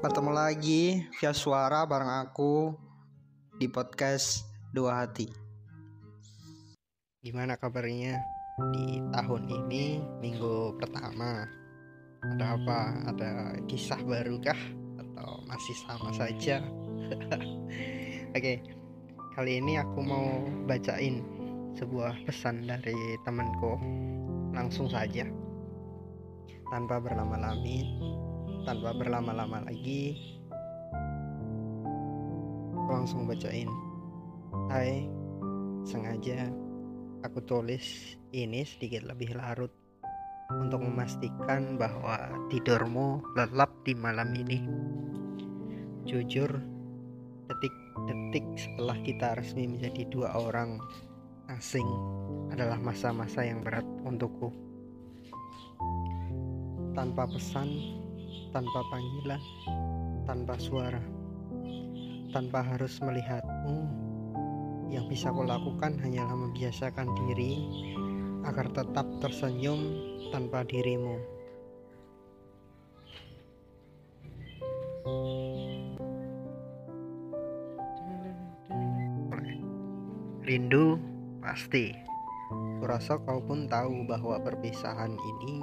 Bertemu lagi via suara bareng aku di podcast Dua Hati. Gimana kabarnya di tahun ini minggu pertama? Ada apa? Ada kisah baru kah? Atau masih sama saja? Oke, kali ini aku mau bacain sebuah pesan dari temanku. Langsung saja, tanpa berlama-lama, tanpa berlama-lama lagi, langsung bacain. Hai, sengaja aku tulis ini sedikit lebih larut untuk memastikan bahwa tidurmu lelap di malam ini. Jujur, detik-detik setelah kita resmi menjadi dua orang asing adalah masa-masa yang berat untukku. Tanpa pesan, tanpa panggilan, tanpa suara, tanpa harus melihatmu, yang bisa kulakukan hanyalah membiasakan diri agar tetap tersenyum tanpa dirimu. Rindu pasti. Kurasa kau pun tahu bahwa perpisahan ini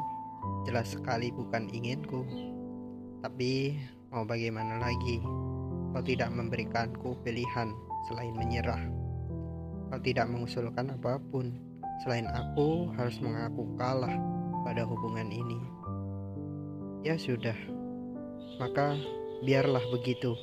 jelas sekali bukan inginku. Tapi mau bagaimana lagi? Kau tidak memberikanku pilihan selain menyerah. Kau tidak mengusulkan apa pun selain aku harus mengaku kalah pada hubungan ini. Ya sudah, maka biarlah begitu.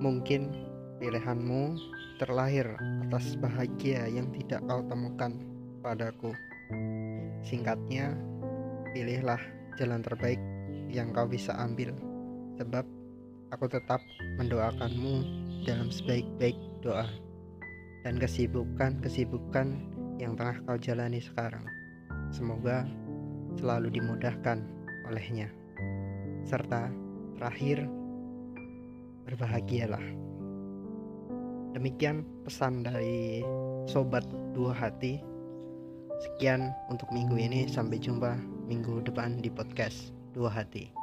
Mungkin pilihanmu terlahir atas bahagia yang tidak kau temukan padaku. Singkatnya, pilihlah jalan terbaik yang kau bisa ambil, sebab aku tetap mendoakanmu dalam sebaik-baik doa dan kesibukan-kesibukan yang tengah kau jalani sekarang. Semoga selalu dimudahkan olehnya. Serta terakhir, berbahagialah. Demikian pesan dari sobat dua hati. Sekian untuk minggu ini, sampai jumpa minggu depan di podcast dua hati.